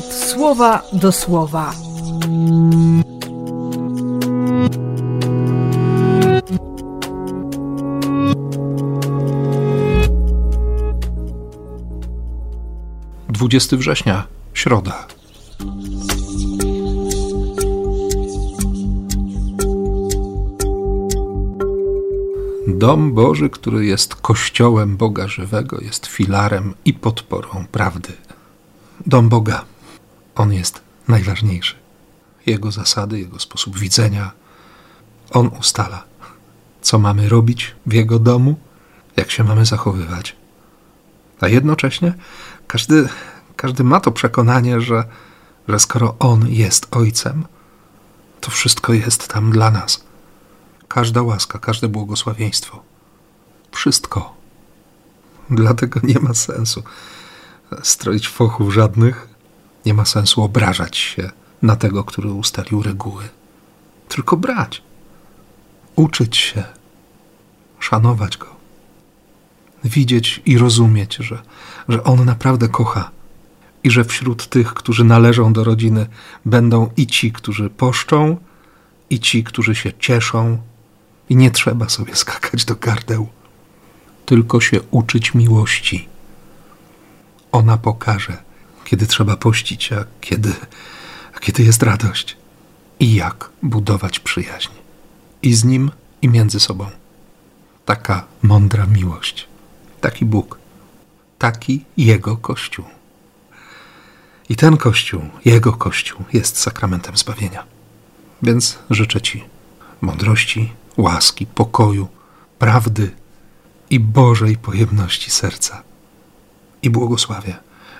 słowa do słowa. Dwudziesty września, środa. Dom Boży, który jest kościołem Boga żywego, jest filarem i podporą prawdy. Dom Boga, on jest najważniejszy. Jego zasady, jego sposób widzenia, on ustala, co mamy robić w jego domu, jak się mamy zachowywać. A jednocześnie każdy, każdy ma to przekonanie, że, że skoro on jest ojcem, to wszystko jest tam dla nas każda łaska, każde błogosławieństwo. Wszystko. Dlatego nie ma sensu stroić fochów żadnych, nie ma sensu obrażać się na tego, który ustalił reguły. Tylko brać, uczyć się, szanować go, widzieć i rozumieć, że, że on naprawdę kocha. I że wśród tych, którzy należą do rodziny, będą i ci, którzy poszczą, i ci, którzy się cieszą, i nie trzeba sobie skakać do gardeł, tylko się uczyć miłości. Ona pokaże, kiedy trzeba pościć, a kiedy, a kiedy jest radość i jak budować przyjaźń. I z nim, i między sobą. Taka mądra miłość, taki Bóg, taki Jego Kościół. I ten Kościół, Jego Kościół, jest sakramentem zbawienia. Więc życzę Ci mądrości, łaski, pokoju, prawdy i Bożej pojemności serca. I błogosławię